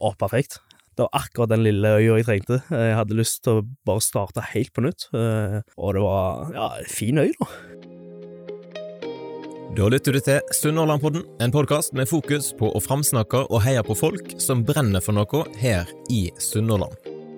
Å, perfekt. Det var akkurat den lille øya jeg trengte. Jeg hadde lyst til å bare starte helt på nytt, eh, og det var ja, fin øy, da. Da lytter du til Sunnhordlandpodden, en podkast med fokus på å framsnakke og heie på folk som brenner for noe her i Sunnhordland.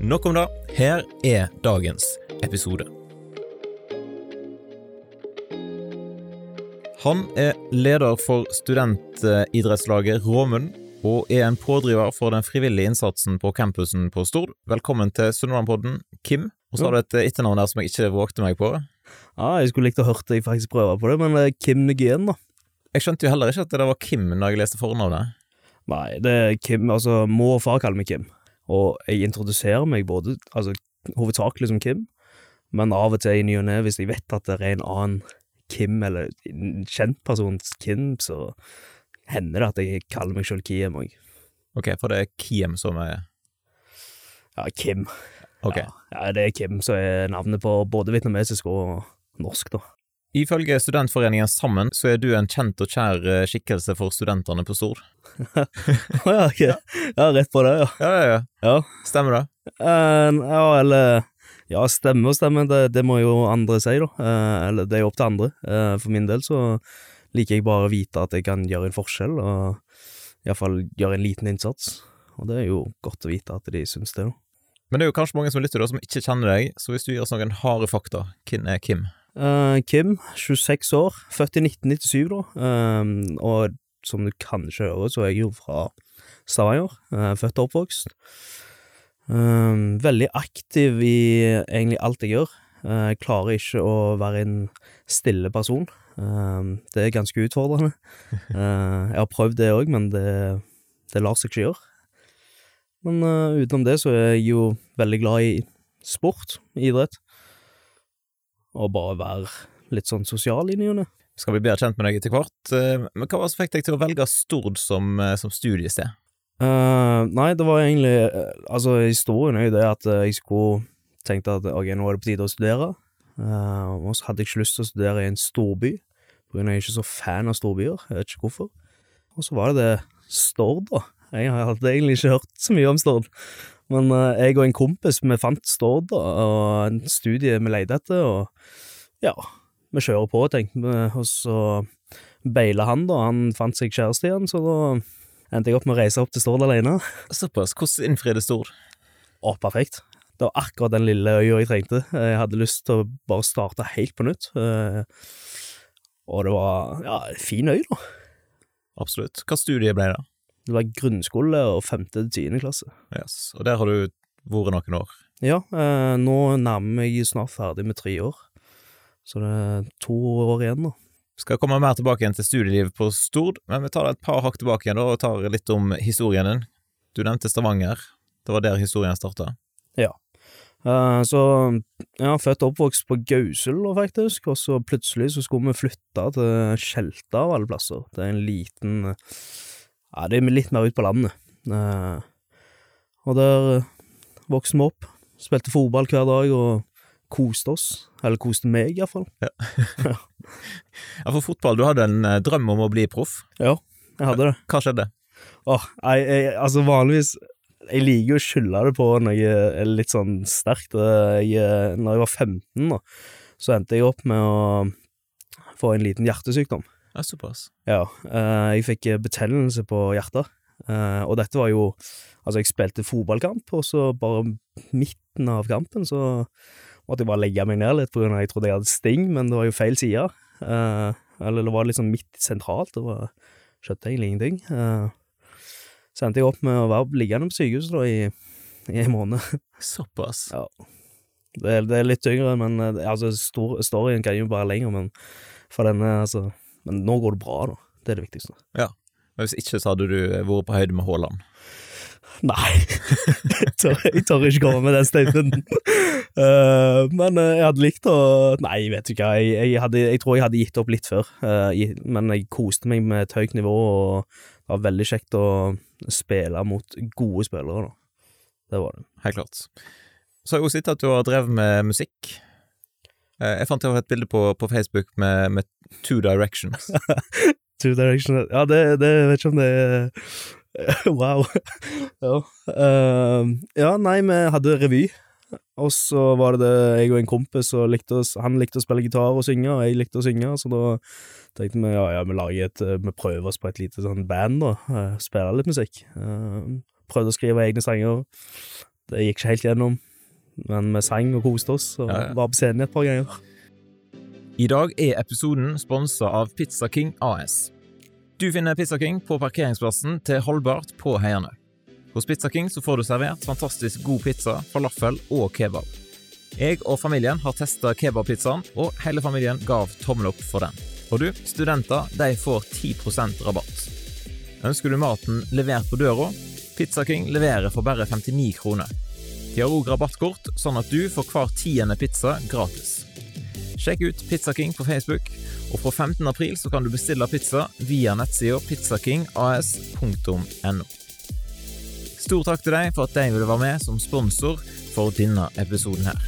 Nok om det. Her er dagens episode. Han er leder for studentidrettslaget Råmund, og er en pådriver for den frivillige innsatsen på campusen på Stord. Velkommen til Sunnmørpodden, Kim. Og så har du et etternavn der som jeg ikke vågte meg på. Ja, jeg skulle likt å hørt deg faktisk prøve på det, men det er Kim Nguyen, da. Jeg skjønte jo heller ikke at det var Kim da jeg leste fornavnet. Nei, det er Kim, altså mor og far kaller meg Kim, og jeg introduserer meg både, altså hovedsakelig som Kim, men av og til i ny og ne, hvis jeg vet at det er en annen Kim, eller en kjent person Kim, så hender det at jeg kaller meg selv Kiem òg. Ok, for det er Kiem som er Ja, Kim. Ok. Ja, ja, det er Kim som er navnet på både vietnamesisk og norsk, da. Ifølge studentforeningen Sammen så er du en kjent og kjær eh, skikkelse for studentene på Stord. Å ja, ok. Ja, rett på det, ja. Ja, ja, ja. Ja, Stemmer det? Uh, ja eller Ja, stemme og stemme, det, det må jo andre si, da. Uh, eller det er jo opp til andre. Uh, for min del så liker jeg bare å vite at jeg kan gjøre en forskjell, og iallfall gjøre en liten innsats. Og det er jo godt å vite at de syns det, da. Men det er jo kanskje mange som lytter da, som ikke kjenner deg, så hvis du gir oss noen harde fakta, hvem er Kim? Eh, Kim, 26 år, født i 1997, da. Eh, og som du kanskje hører, så er jeg jo fra Stavanger. eh, født og oppvokst. Veldig aktiv i egentlig alt jeg gjør. Jeg klarer ikke å være en stille person. Det er ganske utfordrende. Jeg har prøvd det òg, men det, det lar seg ikke gjøre. Men utenom det så er jeg jo veldig glad i sport, idrett og bare være litt sånn sosial i ny og ne. Skal bli bedre kjent med deg etter hvert, eh, men hva var det som fikk deg til å velge Stord som, eh, som studiested? Uh, nei, det var egentlig Altså, historien er jo det at jeg skulle tenkte at ok, nå er det på tide å studere, Uh, og så hadde jeg ikke lyst til å studere i en storby, på grunn av at jeg er ikke så fan av storbyer, jeg vet ikke hvorfor. Og så var det det Stord, da. Jeg hadde egentlig ikke hørt så mye om Stord, men uh, jeg og en kompis, vi fant Stord, og en studie vi leide etter, og ja, vi kjører på, tenkte vi, og så beila han, da, han fant seg kjæreste igjen, så da endte jeg opp med å reise opp til Stord alene. Såpass, hvordan innfridde Stord? Å, perfekt. Det var akkurat den lille øya jeg trengte. Jeg hadde lyst til å bare starte helt på nytt. Uh, Og det var ja, fin øy, da. Absolutt. Hva studie ble det? Det var grunnskole og femte til tiende klasse. Yes. Og der har du vært noen år. Ja, eh, nå nærmer jeg snart ferdig med tre år. Så det er to år igjen, da. Skal komme mer tilbake igjen til studielivet på Stord, men vi tar et par hakk tilbake igjen da, og tar litt om historien din. Du nevnte Stavanger. Det var der historien starta. Eh, så jeg ja, født og oppvokst på Gausel, faktisk, og så plutselig så skulle vi flytte til Skjelta av alle plasser. Det er en liten Ja, det er litt mer ut på landet. Eh, og der eh, vokste vi opp. Spilte fotball hver dag og koste oss. Eller koste meg, iallfall. Ja, for fotball, du hadde en eh, drøm om å bli proff. Ja, jeg hadde det. Hva skjedde? Åh, jeg, jeg, altså vanligvis Jeg liker å skylde det på når jeg er litt sånn sterkt. Jeg, når jeg var 15, da, så endte jeg opp med å få en liten hjertesykdom. Ja, såpass. Ja, eh, jeg fikk betennelse på hjertet. Eh, og dette var jo Altså, jeg spilte fotballkamp, og så bare midten av kampen så måtte jeg bare legge meg ned litt, på grunn av at jeg trodde jeg hadde sting, men det var jo feil side. Eh, eller det var sånn midt sentralt, var Skjønte egentlig ingenting. Så endte jeg opp med å være liggende på sykehuset da i, i en måned. Såpass. Ja. Det, det er litt tyngre, men altså, stor, storyen kan jo bare lenger, men for denne, altså Men nå går det bra, da. Det er det viktigste. Ja. Men hvis ikke så hadde du vært på høyde med Haaland. Nei, jeg tør, jeg tør ikke komme med den statementen. Uh, men uh, jeg hadde likt å Nei, vet du hva, jeg, jeg, hadde, jeg, tror jeg hadde gitt opp litt før. Uh, men jeg koste meg med et høyt nivå, og det var veldig kjekt å spille mot gode spillere. Da. Det var det. Helt klart. Så har jeg jo sett at du har drevet med musikk. Jeg fant et bilde på, på Facebook med, med, Two Directions. two Directions Ja, det, det vet ikke om det er Wow. ja. Uh, ja, nei, vi hadde revy. Og så var det jeg og en kompis, og likte å, han likte å spille gitar og synge, og jeg likte å synge, så da tenkte vi ja, ja, vi lager et Vi prøver oss på et lite sånn band, da. Uh, spille litt musikk. Uh, prøvde å skrive egne sanger. Det gikk ikke helt gjennom, men vi sang og koste oss, og ja, ja. var på scenen et par ganger. I dag er episoden sponsa av Pizza King AS. Du finner Pizza King på parkeringsplassen til Holbart på Heiane. Hos Pizza King så får du servert fantastisk god pizza, falafel og kebab. Jeg og familien har testa kebabpizzaen, og hele familien gav tommel opp for den. Og du, studenter, de får 10% rabatt. Ønsker du maten levert på døra? Pizza King leverer for bare 59 kroner. De har òg rabattkort, sånn at du får hver tiende pizza gratis. Sjekk ut Pizza King på Facebook, og fra 15. april så kan du bestille pizza via nettsida pizzakingas.no. Stor takk til deg for at de ville være med som sponsor for denne episoden her.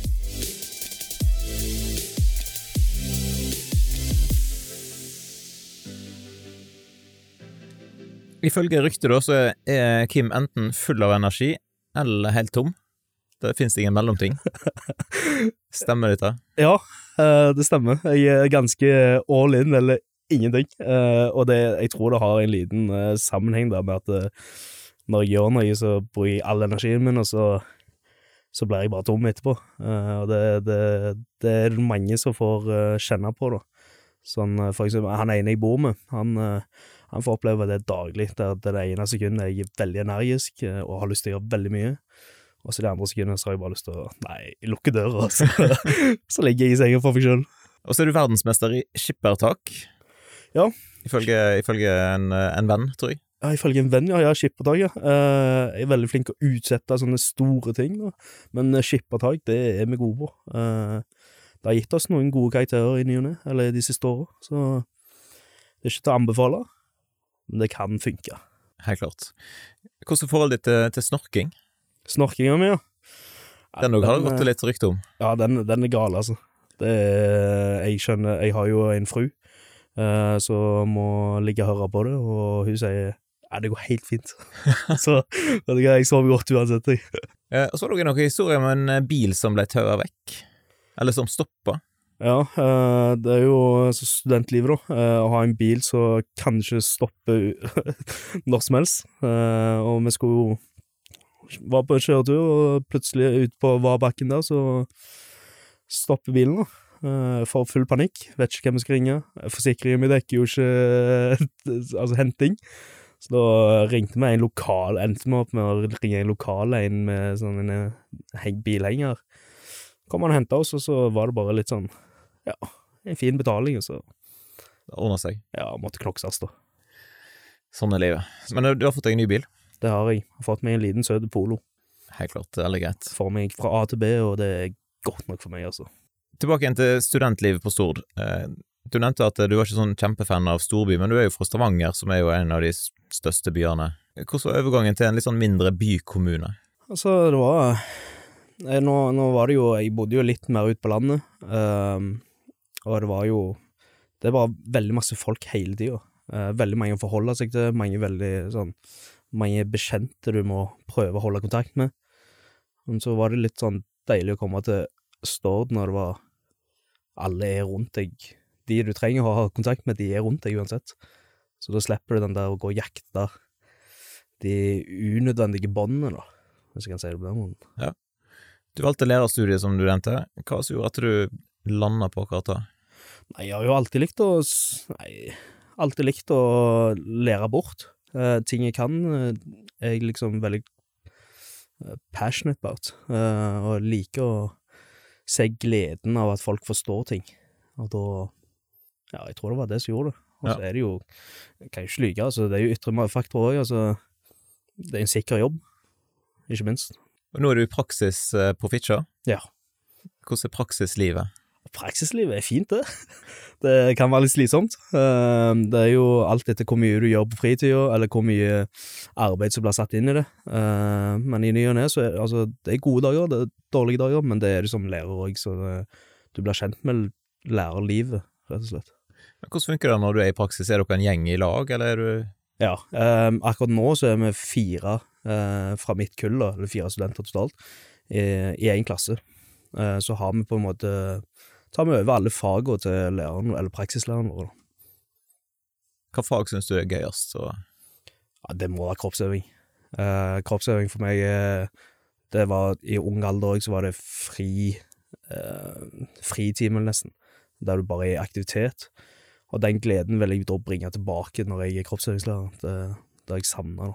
Ifølge ryktet da, så er Kim enten full av energi eller helt tom. Det finnes ingen mellomting. Stemmer dette? Ja, Eh, det stemmer. Jeg er ganske all in, eller ingenting. Eh, og det, jeg tror det har en liten eh, sammenheng der med at når jeg gjør noe, så bruker jeg all energien min, og så, så blir jeg bare tom etterpå. og det, det, det, er mange som får kjenne på, da. Sånn for eksempel, han ene jeg bor med, han, han får oppleve det daglig. Det er det ene sekundet jeg er veldig energisk og har lyst til å gjøre veldig mye. Og så de andre sekundene så har jeg bare lyst til å Nei, lukke døra, så, så ligger jeg i senga for meg sjøl. Og så er du verdensmester i skippertak. Ja. Ifølge, ifølge en, en, venn, tror jeg. Ja, ifølge en venn, ja. Ja, skippertak, ja. Uh, jeg er veldig flink til å utsette sånne store ting, da. Men uh, skippertak, det er vi gode på. Uh, det har gitt oss noen gode karakterer i ny og ne, eller de siste åra, så det er ikke til å anbefale, men det kan funke. Helt klart. Hvordan er forholdet ditt til, til snorking? Snorkinga mi, ja. Den òg har det gått litt rykte om. Ja, den, den, er gal, altså. Det er, jeg skjønner Jeg har jo en fru uh, som må ligge og høre på det, og hun sier ja, det går helt fint. så jeg sover godt uansett, jeg. og så har dere noen historier om en eh, bil som ble taua vekk? Eller som stoppa? Ja, uh, det er jo altså, studentlivet, da. Uh, å ha en bil som kanskje stopper når som helst. og vi skulle jo var på kjøretur, og plutselig ut på Varbakken der, så stopper bilen, da. Uh, får full panikk, vet ikke hvem jeg skal ringe. Forsikringen min dekker jo ikke altså henting. Så da ringte vi en lokal, endte vi opp med å ringe en lokal en med sånn en uh, bilhenger. Kom han og henta oss, og så var det bare litt sånn, ja, en fin betaling, og så Det ordna seg? Ja, måtte klokses, da. Sånn er livet. Men du har fått deg en ny bil? Det har jeg. Jeg har fått meg en liten søt Polo. Helt klart, det er greit. Får meg fra A til B, og det er godt nok for meg, altså. Tilbake igjen til studentlivet på Stord. Eh, du nevnte at du var ikke sånn kjempefan av storby, men du er jo fra Stavanger, som er jo en av de største byene. Hvordan var overgangen til en litt sånn mindre bykommune? Altså, det var eh, nå, nå, var det jo Jeg bodde jo litt mer ute på landet, um, og det var jo Det var veldig masse folk hele tida. Uh, veldig mange å forholde seg til, mange veldig sånn mange bekjente du må prøve å holde kontakt med. Men så var det litt sånn deilig å komme til Stord når det var Alle er rundt deg. De du trenger å ha kontakt med, de er rundt deg uansett. Så da slipper du den der å gå og jakte de unødvendige båndene, da, hvis jeg kan si det på den måten. Ja. Du valgte lærerstudiet, som du nevnte. Hva som gjorde at du landa på karta? Nei, jeg har jo alltid likt å Nei, alltid likt å lære bort. Uh, ting jeg kan, uh, er jeg liksom veldig uh, passionate about, og liker å se gleden av at folk forstår ting. Og da Ja, jeg tror det var det som gjorde det. Og så ja. er det jo Jeg kan jo ikke lyve, altså. Det er jo ytre faktorer òg, altså. Det er en sikker jobb. ikke minst. Og nå er du i praksis eh, på Fitjar. Ja. Hvordan er praksislivet? Praksislivet er fint, det. Det kan være litt slitsomt. Eh, Det er jo alt etter hvor mye du gjør på fritida, eller hvor mye arbeid som blir satt inn i det. Eh, Men i ny og ne så er altså, det er gode dager, det er dårlige dager, men det er du som lærer òg, så det, du blir kjent med lærerlivet, rett og slett. Hvordan funker det når du er i praksis? Er dere en gjeng i lag, eller er du Ja, eh, akkurat nå så er vi fire fra mitt kull, eller fire studenter totalt, i én klasse. Så har vi på en måte tar vi over alle fagene til læreren, eller praksislæreren vår. Hva fag syns du er gøyest? Så Ja, det må være kroppsøving. Eh, kroppsøving for meg eh, Det var i ung alder òg, så var det fri eh, fritime, nesten. Der du bare er i aktivitet. Og den gleden vil jeg da bringe tilbake når jeg er kroppsøvingslærer. Det, det har jeg savna.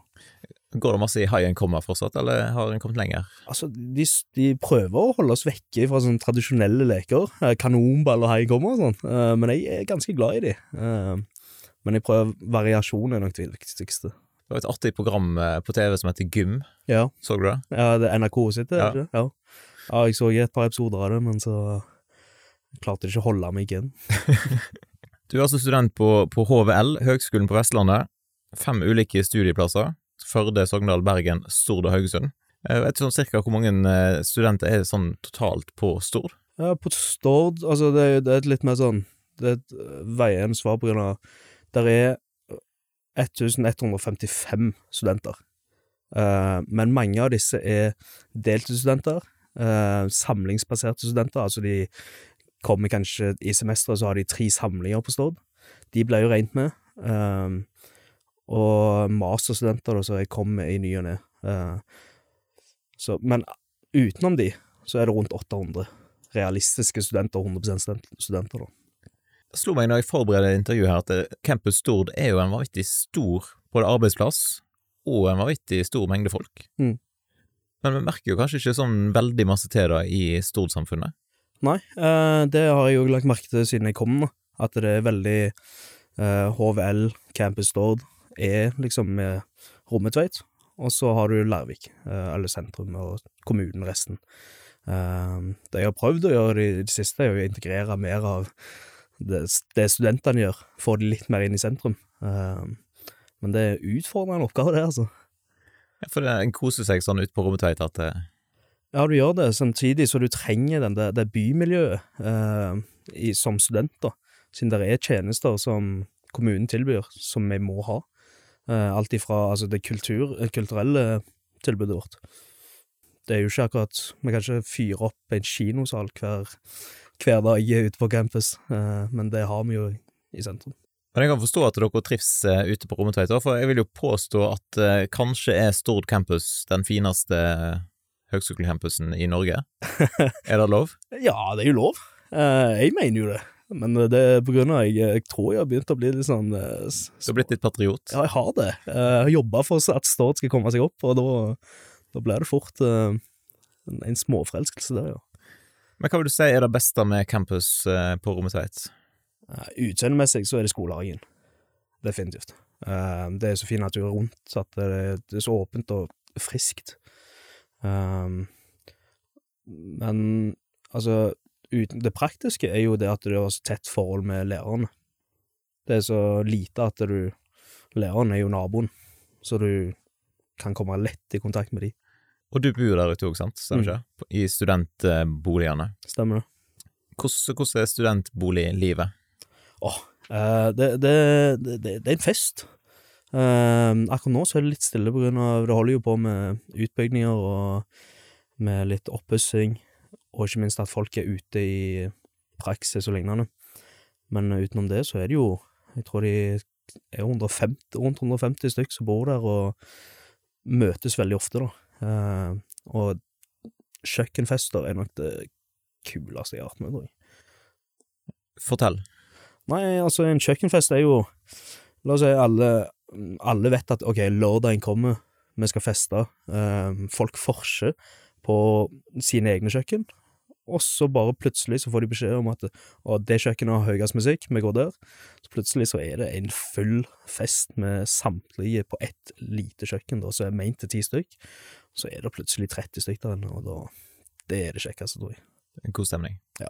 Går det masse i high end comma fortsatt, eller har en kommet lenger? Altså, de, de prøver å holde oss vekke fra sånne tradisjonelle leker. Eh, kanonball og high kommer og sånn. Eh, men jeg er ganske glad i de. Eh, men jeg prøver variasjon er nok det viktigste. Det var et artig program på TV som heter Gym, Ja, så du det? ja det er NRK sitt, det, Ja. ikke? Ja. ja, jeg så et par episoder av det, men så klarte jeg ikke å holde meg igjen. Du er altså student på, på HVL, Høgskolen på Vestlandet. Fem ulike studieplasser. Førde, Sogndal, Bergen, Stord og Haugesund. Jeg vet sånn cirka hvor mange eh, studenter er sånn totalt på Stord? Ja, på Stord, altså det, er- det er litt mer sånn Det er et øh, veiende svar på grunn av Der er 1155 studenter. Uh, men mange av disse er deltidsstudenter. Uh, samlingsbaserte studenter, altså de kommer kanskje i semesteret, så har de tre samlinger på Stord. De ble jo regnet med. eh, og masterstudenter, da, som jeg kommer i ny og ne. Eh, men utenom de, så er det rundt 800 realistiske studenter, 100 student- studenter, da. Det slo meg når jeg forberedte intervjuet her at eh, Campus Stord er jo en vanvittig stor både arbeidsplass og en vanvittig stor mengde folk. Mm. Men vi merker jo kanskje ikke sånn veldig masse til det i Stord-samfunnet. Nei, eh, det har jeg jo lagt merke til siden jeg kom. At det er veldig eh, HVL, Campus Stord, er liksom med Rommetveit. Og så har du Larvik, eh, eller sentrum, og kommunen resten. Eh, det jeg har prøvd å gjøre i det siste, er å integrere mer av det, det studentene gjør, få de litt mer inn i sentrum. Eh, men det er utfordrende oppgave, det, altså. Ja, for en koser seg sånn ute på Rommetveit at det, Ja, du gjør det, samtidig så du trenger den, det, det bymiljøet eh, i, som student, da. Siden det er tjenester som kommunen tilbyr, som vi må ha. Eh, alt ifra altså det kultur, eh, kulturelle tilbudet vårt. Det er jo ikke akkurat Vi kan ikke fyre opp en kinosal hver, hver dag ute på campus, eh, men det har vi jo i sentrum. Men jeg kan forstå at dere trives ute på Rommetveit, for jeg vil jo påstå at kanskje er Stord campus den fineste høgskolecampusen i Norge. er det lov? Ja, det er jo lov. Jeg mener jo det. Men det er på grunn av jeg, jeg tror jeg har begynt å bli litt sånn eh, Du har blitt litt patriot? Ja, jeg har det. Eh, Jeg har jobba for at Stord skal komme seg opp, og da, da blir det fort uh, en, småforelskelse der, ja. Men hva vil du si er det beste med campus uh, på Rommetveit? Uh, Utseendemessig så er det skolehagen. Definitivt. Eh, Det er så fin natur rundt, så at det, det er så åpent og friskt. Eh, Men altså uten, Det praktiske er jo det at du har så tett forhold med lærerne. Det er så lite at du Læreren er jo naboen, så du kan komme lett i kontakt med de. Og du bor der ute òg, sant? Stemmer Mm. ikke? I studentboligene. Stemmer det? Hvordan, hvordan er studentboliglivet? Åh, det, det, det, det det er en fest. Eh, akkurat nå så er det litt stille på grunn av Det holder jo på med utbygninger og med litt oppussing, og ikke minst at folk er ute i praksis og lignende. Men utenom det så er det jo Jeg tror de er 150, rundt 150 stykk som bor der og møtes veldig ofte, da. Eh, og kjøkkenfester er nok det kuleste jeg har vært med, tror jeg. Fortell. Nei, altså, en kjøkkenfest er jo La oss si alle, alle vet at ok, lørdagen kommer, vi skal feste. Eh, folk forser på sine egne kjøkken, og så bare plutselig så får de beskjed om at å, det kjøkkenet har høyest musikk, vi går der. Så plutselig så er det en full fest med samtlige på ett lite kjøkken, da, som er meint til ti stykk. så er det plutselig 30 stykk der inne, og da Det er det kjekkeste, tror jeg. En god stemning. Ja.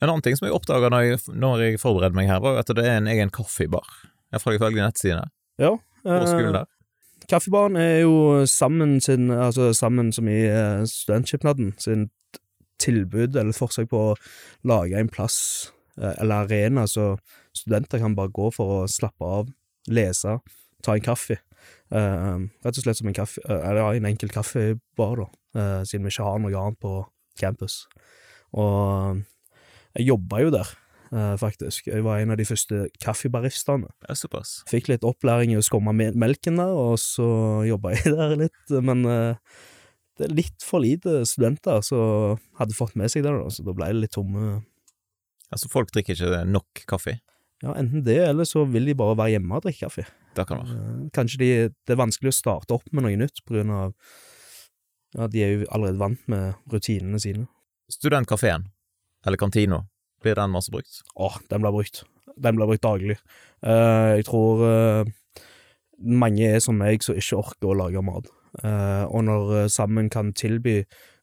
En annen ting som jeg oppdaga når, jeg- når jeg forberedte meg her, var at det er en egen kaffebar. Jeg får ifølge nettsidene. Ja. Eh. Kaffebaren er jo sammen sin Altså sammen som i eh, Studentskipnaden sin tilbud eller forsøk på å lage en plass eh, eller arena så studenter kan bare gå for å slappe av, lese, ta en kaffe. Uh, rett og slett som en kaffe uh, Eller en enkel kaffebar, da, uh, siden vi ikke har noe annet på campus. Og jeg jobba jo der, faktisk. Jeg var en av de første kaffebaristene. Ja, såpass. Fikk litt opplæring i å skumme melken der, og så jobba jeg der litt, men eh, det er litt for lite studenter som hadde fått med seg det, da, så da ble det litt tomme Altså, folk drikker ikke nok kaffe. Ja, enten det, eller så vil de bare være hjemme og drikke kaffe. Det kan være. Eh, Kanskje de, det er vanskelig å starte opp med noe nytt, på grunn av Ja, de er jo allerede vant med rutinene sine. Studentkafeen, eller kantina, blir den masse brukt? Åh, den blir brukt. Den blir brukt daglig. Uh, jeg tror uh, mange er som meg som ikke orker å lage mat. Eh, og når eh, Sammen kan tilby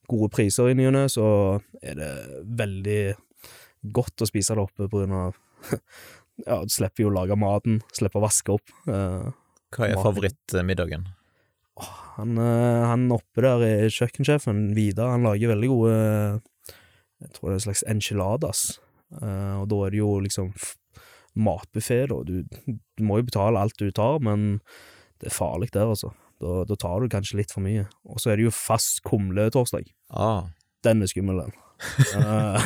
gode priser i ny og ne, så er det veldig godt å spise det oppe på grunn av Ja, du slipper jo å lage maten, slipper å vaske opp. Eh, Hva er favorittmiddagen? han, han oppe der er kjøkkensjefen, Vidar, han lager veldig gode Jeg tror det er en slags enchiladas. Og da er det jo liksom matbuffé, da. Du, du må jo betale alt du tar, men det er farlig der, altså. Da, da tar du kanskje litt for mye. Og så er det jo fast kumletorsdag. Ah, Den er skummel, den. uh,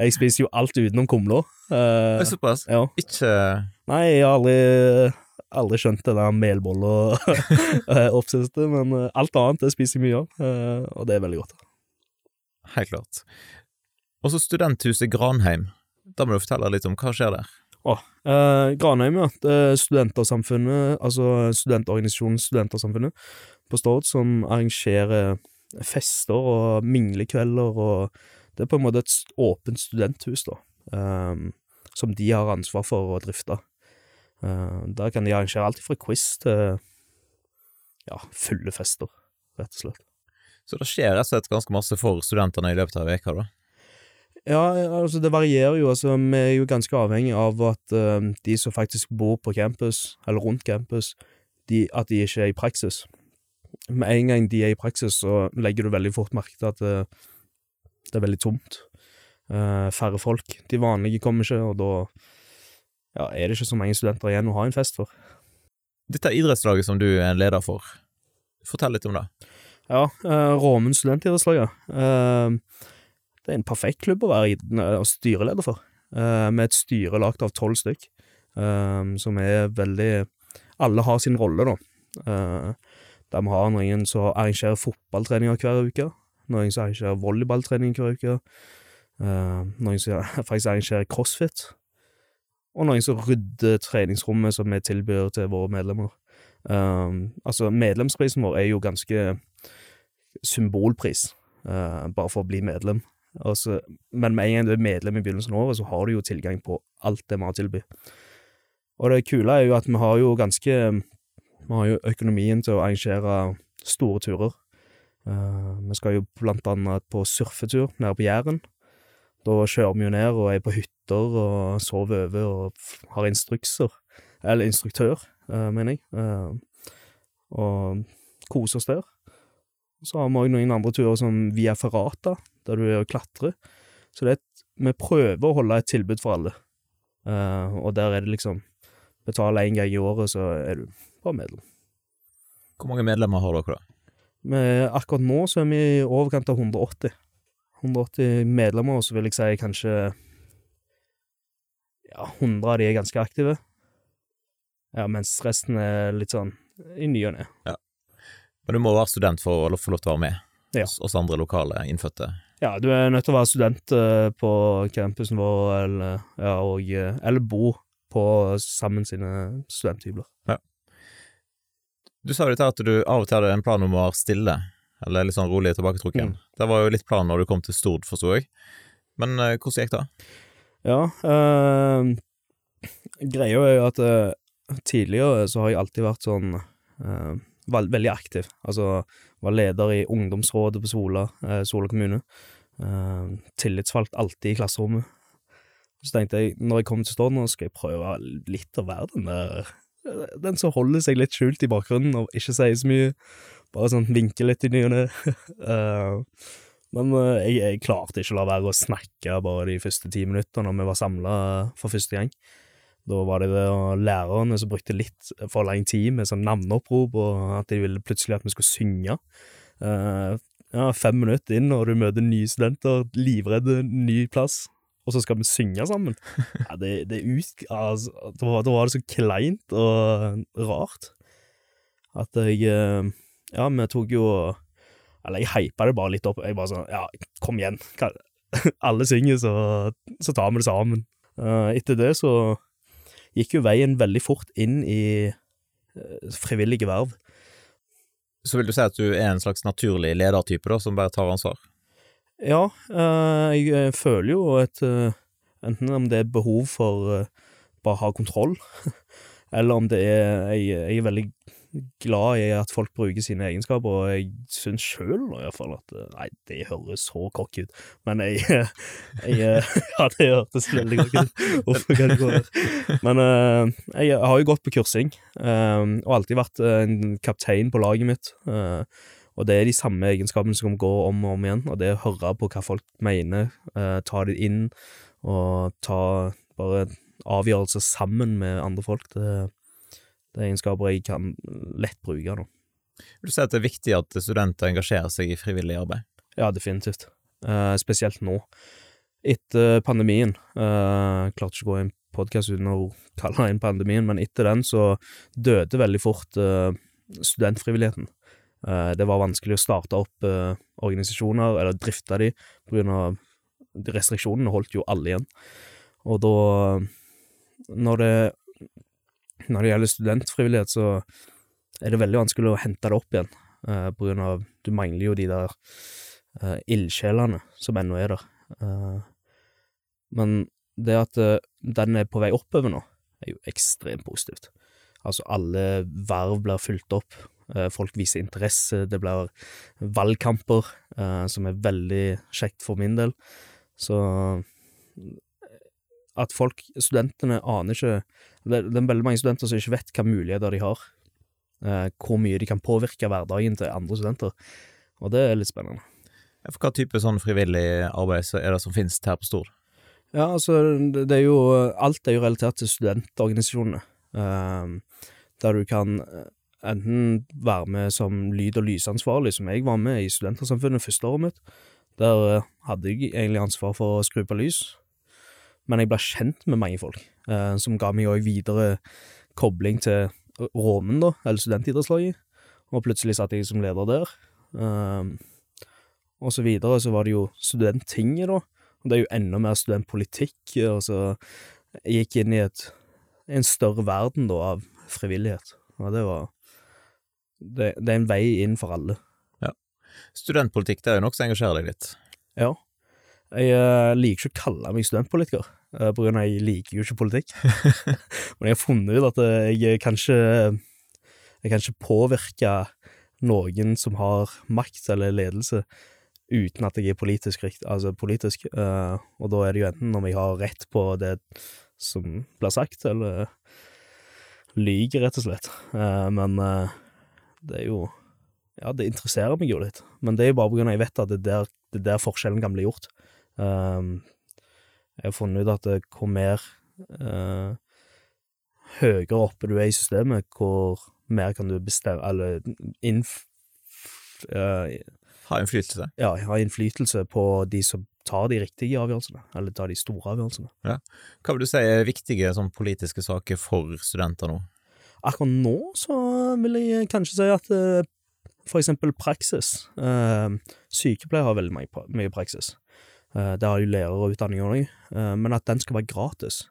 jeg spiser jo alt utenom kumla. Uh, såpass? ja. Ikke Nei, jeg har aldri, aldri skjønt det der melbolle-oppsettet, men eh, alt annet det spiser jeg mye av, og det er veldig godt. Helt klart. Og så studenthuset Granheim. Da må du fortelle litt om hva skjer der. Åh, eh, Granheim, ja. Er Studentersamfunnet, altså studentorganisasjonen Studentersamfunnet på Stord, som arrangerer fester og minglekvelder, og det er på en måte et åpent studenthus, da, eh, som de har ansvar for å drifte. Eh, der kan de arrangere alt fra quiz til ja, fulle fester, rett og slett. Så det skjer rett og slett ganske masse for studentene i løpet av veka da. Ja, altså det varierer jo. altså Vi er jo ganske avhengig av at uh, de som faktisk bor på campus, eller rundt campus, de, at de ikke er i praksis. Med en gang de er i praksis, så legger du veldig fort merke til at det, det er veldig tomt. Uh, færre folk. De vanlige kommer ikke, og da ja, er det ikke så mange studenter igjen å ha en fest for. Dette idrettslaget som du er en leder for, fortell litt om det. Ja, uh, Råmen studentidrettslag, ja. Eh, det er en perfekt klubb å være styreleder for, eh, med et styre lagt av tolv stykk, eh, som er veldig Alle har sin rolle, da. Eh, der vi har noen som arrangerer fotballtreninger hver uke, noen som arrangerer volleyballtrening hver uke, noen som faktisk arrangerer crossfit, og noen som rydder treningsrommet som vi tilbyr til våre medlemmer. Altså, medlemsprisen vår er jo ganske symbolpris, bare for å bli medlem. Altså, men med en gang du er medlem i begynnelsen av året, så har du jo tilgang på alt det vi har å tilby. Og det kule er jo at vi har jo ganske Vi har jo økonomien til å arrangere store turer. Uh, vi skal jo blant annet på surfetur nede på Jæren. Da kjører vi jo ned og er på hytter og sover over og har instrukser. Eller instruktør, uh, mener jeg. Uh, og koser oss der. Så har vi òg noen andre turer som Via Ferrata, der du er og klatrer. Så det er et, vi prøver å holde et tilbud for alle. uh, og der er det liksom Betaler én gang i året, så er du bare medlem. Hvor mange medlemmer har dere da? Med, akkurat nå så er vi i overkant av 180. 180 medlemmer, og så vil jeg si kanskje Ja, 100 av de er ganske aktive. Ja, mens resten er litt sånn i ny og ne. Men du må være student for å få lov til å være med. Ja. hos andre lokale innfødte. Ja, du er nødt til å være student eh, på campusen vår, eller, ja, og, eh, eller bo på sammen sine studenthybler. Du sa jo litt her at du av og til hadde en plan om å være stille, eller litt sånn rolig tilbaketrukken. Mm. Det var jo litt planen når du kom til Stord, forsto jeg. Men eh, hvordan gikk det? Ja, eh, greia er jo at eh, tidligere så har jeg alltid vært sånn eh, var veldig aktiv. Altså var leder i ungdomsrådet på Sola, eh, Sola kommune. Eh, tillitsvalgt alltid i klasserommet. Så tenkte jeg, når jeg kommer til Stord nå, skal jeg prøve litt å være den der Den som holder seg litt skjult i bakgrunnen og ikke sier så mye. Bare sånn vinker litt i ny og ne. Eh, men eh, jeg, jeg klarte ikke å la være å snakke bare de første ti minuttene når vi var samla for første gang. Da var det det lærerne som brukte litt for lang tid med sånn navneopprop, og at de ville plutselig at vi skulle synge. Uh, ja, fem minutter inn, og du møter nye studenter, livredde, ny plass, og så skal vi synge sammen. Ja, det, det ut... Altså, da, var- da var det så kleint og rart at jeg eh, Ja, vi tok jo Eller jeg hypa det bare litt opp. Jeg bare sånn Ja, kom igjen. Alle synger, så, så tar vi det sammen. Uh, etter det så gikk jo veien veldig fort inn i eh, frivillige verv. Så vil du si at du er en slags naturlig ledertype, da, som bare tar ansvar? Ja, eh, jeg eh, føler jo et eh, Enten om det er behov for bare å ha kontroll, eller om det er jeg, jeg er veldig glad i at folk bruker sine egenskaper, og jeg syns sjøl nå iallfall at eh, Nei, det høres så cocky ut, men jeg, jeg eh, Ja, det hørtes veldig cocky ut. Hvorfor kan det gå der? Men eh, jeg har jo gått på kursing, og alltid vært en kaptein på laget mitt. og det er de samme egenskapene som går om og om igjen, og det er å høre på hva folk mener, ta det inn, og ta bare avgjørelser sammen med andre folk. Det, det er egenskaper jeg kan lett bruke, da. Vil du si at det er viktig at studenter engasjerer seg i frivillig arbeid? Ja, definitivt. Uh, spesielt nå. Etter pandemien, uh, klarte ikke å gå i en podkast uten å kalle inn pandemien, men etter den så døde veldig fort uh, studentfrivilligheten. Uh, det var vanskelig å starte opp organisasjoner, eller drifte de, på grunn av restriksjonene holdt jo alle igjen. Og da, når det, når det gjelder studentfrivillighet, så er det veldig vanskelig å hente det opp igjen, eh, på grunn av du mangler jo de der uh, ildsjelene som ennå er der. Eh, men det at eh, den er på vei oppover nå, er jo ekstremt positivt. Altså, alle verv blir fylt opp, eh, folk viser interesse, det blir valgkamper, eh, som er veldig kjekt for min del. Så at folk, studentene, aner ikke Det, det er veldig mange studenter som ikke vet hva muligheter de har, eh, hvor mye de kan påvirke hverdagen til andre studenter, og det er litt spennende. For hva type sånn frivillig arbeid er det som finnes her på Stord? Ja, altså, det det er jo Alt er jo relatert til studentorganisasjonene. eh, der du kan eh, enten være med som lyd- og lysansvarlig, som jeg var med i Studentersamfunnet første året mitt. Der eh, hadde jeg egentlig ansvar for å skru på lys, men jeg ble kjent med mange folk, eh, som ga meg òg videre kobling til Råmen, da, eller studentidrettslaget, og plutselig satt jeg som leder der. Eh, og så videre så var det jo studenttinget, da. Og det er jo enda mer studentpolitikk, og så jeg gikk inn i et, en større verden da av frivillighet, og det var det, det er en vei inn for alle. Studentpolitikk det er jo noe som engasjerer deg litt. Ja. Jeg eh, liker ikke å kalle meg studentpolitiker, eh, på grunn av at jeg liker jo ikke politikk. Men jeg har funnet ut at eh, jeg kan ikke Jeg kan ikke påvirke noen som har makt eller ledelse, uten at jeg er politisk rikt, altså politisk. Eh, og da er det jo enten om jeg har rett på det som blir sagt, eller lyver, rett og slett. Eh, men eh, det er jo Ja, det interesserer meg jo litt, men det er jo bare på grunn av at jeg vet at det er der, det er der forskjellen kan bli gjort. Um, jeg har funnet ut at hvor mer eh, høyere oppe du er i systemet, hvor mer kan du bestemme Eller innf... Eh, Ha innflytelse. ja, ha innflytelse på de som tar de riktige avgjørelsene, eller tar de store avgjørelsene. Hva vil du si er viktige sånn politiske saker for studenter nå? Akkurat nå så vil jeg kanskje si at eh, for eksempel praksis. Eh, sykepleiere har veldig mye, mye praksis. Eh, det har jo lærerutdanning òg, eh, men at den skal være gratis.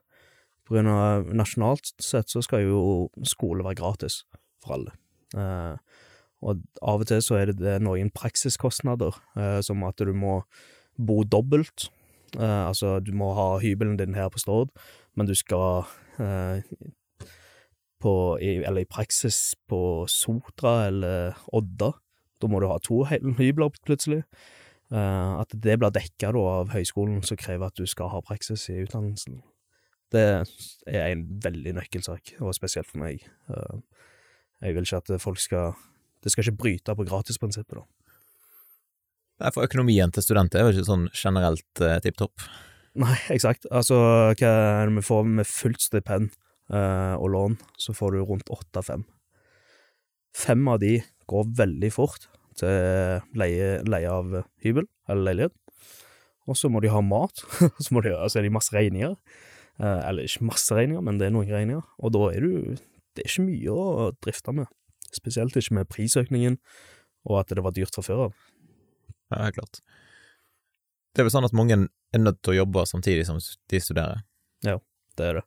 På grunn av nasjonalt sett så skal jo skole være gratis for alle. Eh, og av og til så er det, noen praksiskostnader, som at du må bo dobbelt. Altså, du må ha hybelen din her på Stord, men du skal på, eller i praksis på Sotra eller Odda. Da må du ha to hybler plutselig. Eh, at det blir dekka av høyskolen som krever at du skal ha praksis i utdannelsen. Det er en veldig nøkkelsak, og spesielt for meg. Uh, jeg vil ikke at folk skal Det skal ikke bryte på gratisprinsippet, da. Nei, For økonomien til studenter er jo ikke sånn generelt eh, tipp topp. Nei, eksakt. Altså, hva er det vi får med fullt stipend uh, og lån, så får du rundt åtte-fem. Fem av de går veldig fort til leie, leie av hybel eller leilighet. Og så må de ha mat, så må de, altså er det masse regninger. Eh, eller ikke masse regninger, men det er noen regninger. Og da er du Det er ikke mye å drifte med. Spesielt ikke med prisøkningen, og at det var dyrt fra før av. Ja, klart. Det er vel sånn at mange er nødt til å jobbe samtidig som de studerer. Ja, det er det.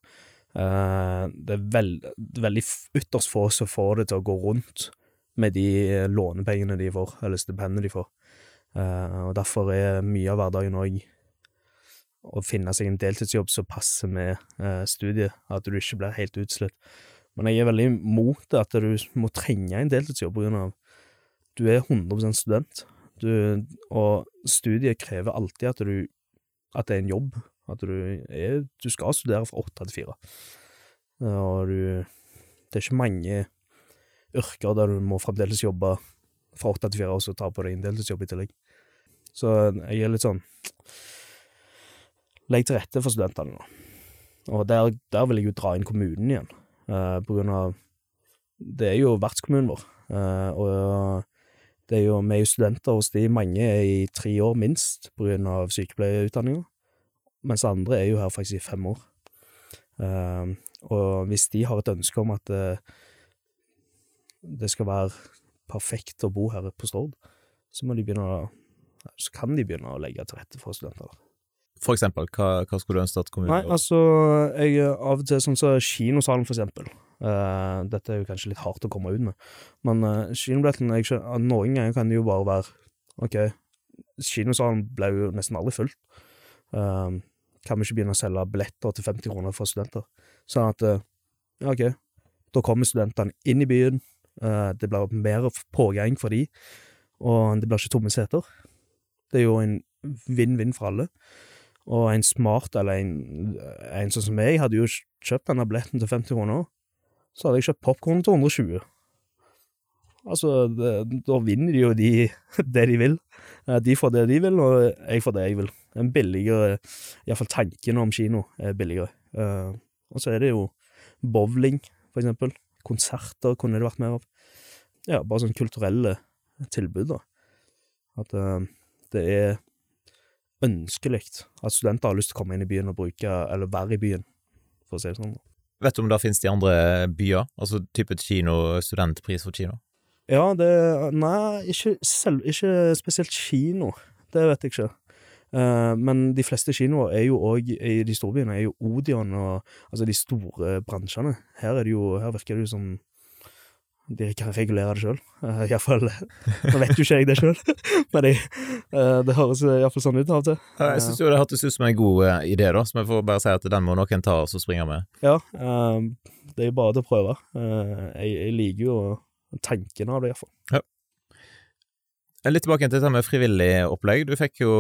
Eh, det er veld, veldig ytterst få som får det til å gå rundt med de lånepengene de får, eller stipendene de får. Uh, og derfor er mye av hverdagen òg å finne seg en deltidsjobb som passer med uh, studiet, at du ikke blir helt utslitt. Men jeg er veldig det at du må trenge en deltidsjobb på grunn av du er 100 student, du, og studiet krever alltid at du at det er en jobb. At du er Du skal studere fra åtte til fire. Og du Det er ikke mange yrker der du må fremdeles jobbe fra åtte til fire, og så ta på deg en deltidsjobb i tillegg. Så jeg er litt sånn Legg til rette for studentene nå. Og der, der vil jeg jo dra inn kommunen igjen, eh, på grunn av Det er jo vertskommunen vår, eh, og det er jo, vi er jo studenter hos de mange er i tre år minst på grunn av sykepleierutdanninga, mens andre er jo her faktisk i fem år. Eh, og hvis de har et ønske om at eh, det skal være perfekt å bo her på Stord, så må de begynne å så kan de begynne å legge til rette for studenter. For eksempel, hva, hva skulle du ønske at kommunen Nei, altså, jeg av og til sånn som kinosalen, for eksempel. Uh, dette er jo kanskje litt hardt å komme ut med, men uh, kinobilletten Noen ganger kan det jo bare være OK, kinosalen ble jo nesten aldri fullt. Uh, kan vi ikke begynne å selge billetter til 50 kroner for studenter? Sånn at uh, OK, da kommer studentene inn i byen, eh, det blir mer pågang for de, og det blir ikke tomme seter. Det er jo en vinn-vinn for alle. Og en smart, eller en, en sånn som meg, hadde jo kjøpt denne billetten til 50 kroner. Så hadde jeg kjøpt popkorn til 120. Altså, det, da vinner de jo de, det de vil. Eh, De får det de vil, og jeg får det jeg vil. En billigere Iallfall tanken om kino er billigere. Eh, og så er det jo bowling, for eksempel. Konserter kunne det vært mer av. Ja, bare sånn kulturelle tilbud, da. At uh, det er ønskelig at studenter har lyst til å komme inn i byen og bruke, eller være i byen, for å si det sånn. Vet du om det finnes i andre byer? Altså type kino, studentpris for kino? Ja, det Nei, ikke, selv, ikke spesielt kino. Det vet jeg ikke. Eh, men de fleste kinoer er jo òg i de store byene, er jo Odion og altså de store bransjene. Her er det jo Her virker det jo som de kan regulere det sjøl. Uh, Iallfall Nå vet jo ikke jeg det sjøl, men jeg, uh, det høres iallfall sånn ut av og til. Ja, Jeg syns jo det hørtes ut som en god uh, idé, da, så vi får bare si at den må noen ta og springe med. Ja, uh, det er jo bare til å prøve. Eh, jeg, jeg liker jo tanken av det, iallfall. Litt tilbake til dette med frivillig opplegg. Du fikk jo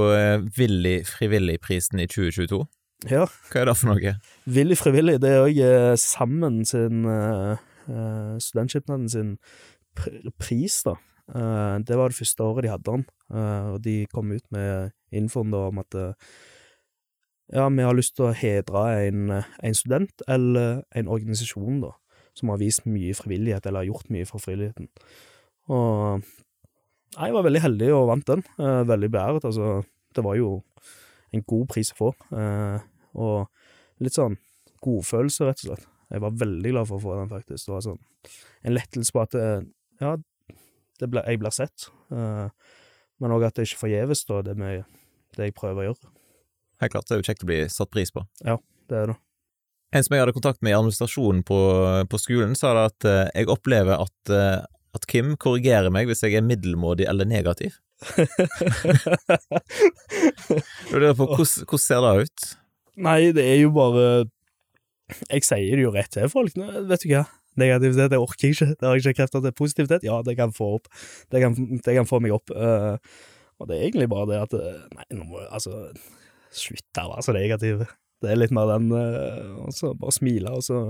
Willy Frivillig-prisen i 2022. Ja. Hva er det for noe? Villig frivillig, det er òg eh, Sammen sin Studentskipnaden sin pris, da. Eh, det var det første året de hadde den, eh, og de kom ut med infoen da om at eh, ja, vi har lyst til å hedre en, eh, en student eller en organisasjon, da, som har vist mye frivillighet, eller har gjort mye for frivilligheten. Og jeg var veldig heldig og vant den. Eh, veldig beæret. Altså, det var jo en god pris å få. Eh, og litt sånn godfølelse, rett og slett. Jeg var veldig glad for å få den, faktisk. Det var sånn en lettelse på at eh, ja, det ble, jeg blir sett. Eh, men òg at det ikke forgjeves, da, det, med, det jeg prøver å gjøre. Helt klart, det er jo kjekt å bli satt pris på. Ja, Det er det. En som jeg hadde kontakt med i administrasjonen på, på skolen, sa da at eh, jeg opplever at, eh, at Kim korrigerer meg hvis jeg er middelmådig eller negativ. På hvordan, hvordan ser det ut? Nei, det er jo bare Jeg sier det jo rett til folk. Vet du hva? Negativitet det orker jeg ikke. Det har jeg ikke krefter til. Positivitet, ja, det kan få opp. Det kan, det kan få meg opp. Uh, og det er egentlig bare det at uh, Nei, nå må jeg altså Slutt å være så negativ. Det er litt mer den uh, Og så bare smile, og så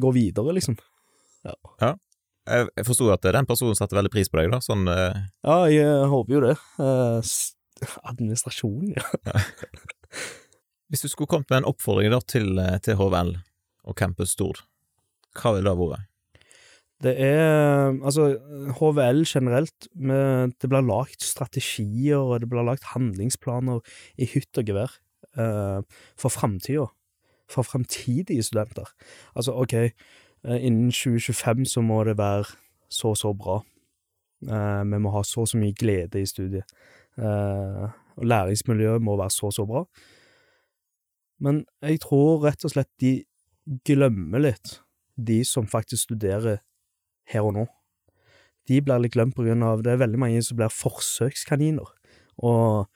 gå videre, liksom. Ja. ja. Jeg, forsto at den personen satte veldig pris på deg, da. Sånn Ja, jeg håper jo det. administrasjon, ja. ja. Hvis du skulle kommet med en oppfordring da til, til HVL og Campus Stord, hva ville det vært? Det er Altså, HVL generelt, med, det blir lagt strategier, og det blir lagt handlingsplaner i hytt og gevær eh, for framtida. For framtidige studenter. Altså, OK, eh, innen 2025 så må det være så og så bra. Eh, vi må ha så og så mye glede i studiet. Eh, og læringsmiljøet må være så og så bra. Men jeg tror rett og slett de glemmer litt, de som faktisk studerer her og nå. De blir litt glemt på grunn av det er veldig mange som blir forsøkskaniner. Og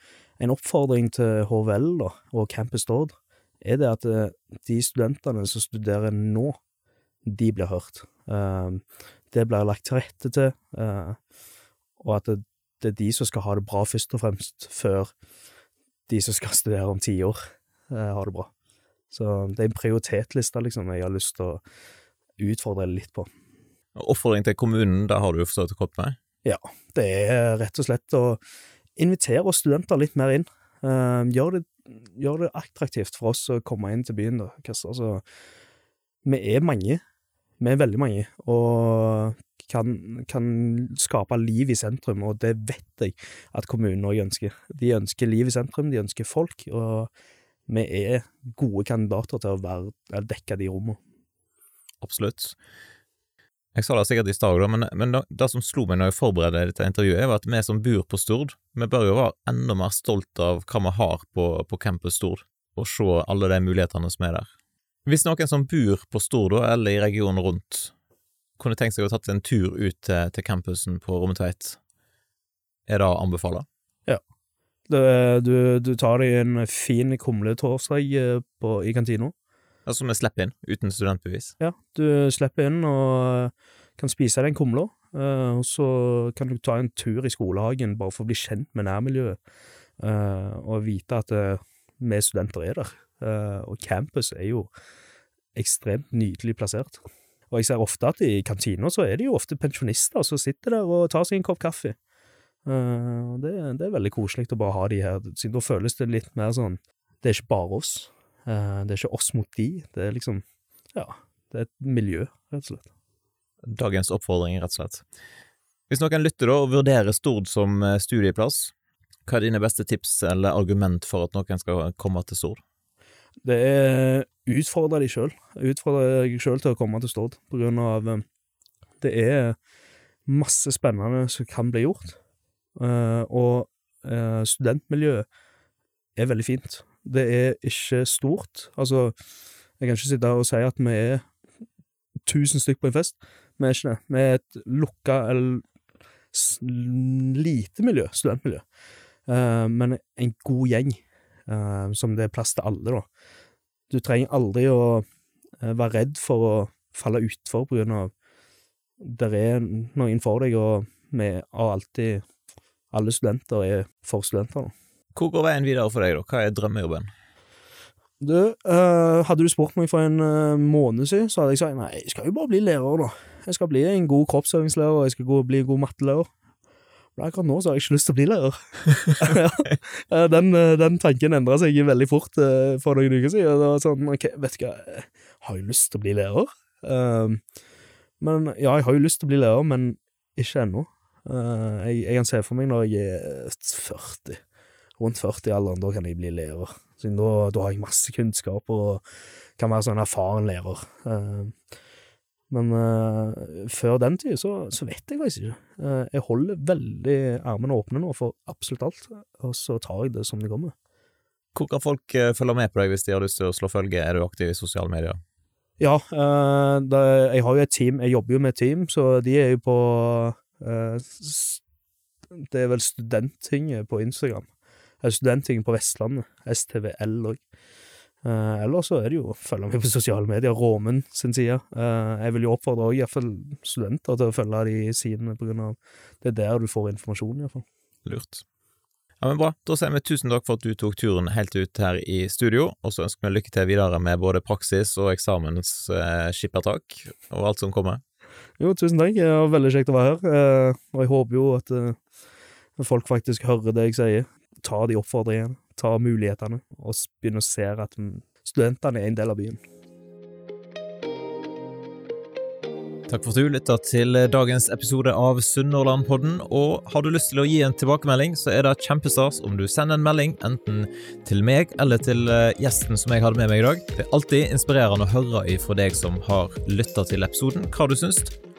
en oppfordring til HVL da, og Campus Stord er det at eh, de studentene som studerer nå, de blir hørt. Eh, det blir lagt til rette til, eh, og at det, er de som skal ha det bra først og fremst, før de som skal studere om ti år, har det bra. Så det er en prioritetliste, liksom, jeg har lyst til å utfordre litt på. Oppfordring til kommunen, der har du jo forstått kommet med? Ja, det er rett og slett å invitere studenter litt mer inn. Uh, gjør, det, gjør, det, attraktivt for oss å komme inn til byen. Da. Altså, vi er mange. Vi er veldig mange, og kan, kan, skape liv i sentrum, og det vet jeg at kommunen òg ønsker. De ønsker liv i sentrum, de ønsker folk, og vi er gode kandidater til å være, dekke de rommene. Absolutt. Jeg sa det sikkert i stad, men, men det, det, som slo meg når jeg forberedte dette intervjuet, var at vi som bor på Stord, vi bør jo være enda mer stolt av hva vi har på, på Campus Stord, og se alle de mulighetene som er der. Hvis noen som bor på Stord, eller i regionen rundt, kunne tenkt seg å tatt en tur ut til, til campusen på Rommetveit, er det å anbefale? Ja. Du, du, du, tar deg en fin kumletorsdag eh, i kantina. Altså vi slipper inn, uten studentbevis? Ja, du slipper inn og kan spise den kumla. Uh, og så kan du ta en tur i skolehagen bare for å bli kjent med nærmiljøet, og vite at vi studenter er der. Og campus er jo ekstremt nydelig plassert. Og jeg ser ofte at i kantina så er det jo ofte pensjonister som sitter der og tar seg en kopp kaffe. og det, det, er veldig koselig å bare ha de her, siden da føles det litt mer sånn Det er ikke bare oss. Uh, det er ikke oss mot de. Det er liksom Ja, det er et miljø, rett og slett. Dagens oppfordring, rett og slett. Hvis noen lytter da og vurderer Stord som eh, studieplass, hva er dine beste tips eller argument for at noen skal komme til Stord? Det er utfordre de sjøl. Utfordre deg sjøl til å komme til Stord, på grunn av det er masse spennende som kan bli gjort. Uh, og uh, studentmiljøet er veldig fint. Det er ikke stort. Altså, jeg kan ikke sitte her og si at vi er tusen stykk på en fest. Vi er ikke det. Vi er et lukka eller lite miljø, studentmiljø. Men en god gjeng, som det er plass til alle, da. Du trenger aldri å være redd for å falle utfor på grunn av der er noen for deg, og vi har alltid alle studenter er for studenter. Da. Hvor går veien videre for deg, da? Hva er drømmejobben? Du, uh, hadde du spurt meg for en uh, måned siden, så hadde jeg sagt nei, jeg skal jo bare bli lærer, da. Jeg skal bli en god kroppsøvingslærer, og jeg skal gå, bli en god mattelærer. Men akkurat nå så har jeg ikke lyst til å bli lærer. den, uh, den, tanken endra seg veldig fort for noen uker siden. Det var sånn, ok, vet du hva, har jeg lyst til å bli lærer? men ja, jeg har jo lyst til å bli lærer, men ikke ennå. Jeg, jeg, kan se for meg når jeg er 40, rundt 40-alderen, da kan jeg bli lærer. Da, da, har jeg masse kunnskap og kan være sånn erfaren lærer. Uh, men uh, før den tid så, så, vet jeg faktisk ikke. jeg holder veldig armene åpne nå for absolutt alt, og så tar jeg det som det kommer. Hvor kan folk følge med på deg hvis de har lyst til å slå følge? Er du aktiv i sosiale medier? Ja, det, jeg har jo et team. Jeg jobber jo med et team, så de er jo på det er vel Studenttinget på Instagram. Studenttinget på Vestlandet. STVL òg. Eh, eller så er det jo å følge med på sosiale medier, Råmen sin side. Uh, jeg vil jo oppfordre også, i hvert fall studenter til å følge de sidene, på grunn av det er der du får informasjon, i hvert fall. Lurt. Ja, men Bra. Da sier vi tusen takk for at du tok turen helt ut her i studio, og så ønsker vi lykke til videre med både praksis og eksamensskippertak eh, og alt som kommer. Jo, tusen takk. Det var veldig kjekt å være her. uh, og jeg håper jo at folk faktisk hører det jeg sier. Ta de oppfordringene, ta mulighetene, og begynne å se at studentene er en del av byen. Takk for at du lytta til dagens episode av Sunnhordlandpodden. Og har du lyst til å gi en tilbakemelding, så er det kjempestas om du sender en melding enten til meg eller til eh, gjesten som jeg hadde med meg i dag. Det er alltid inspirerende å høre ifra deg som har lytta til episoden, hva du syns.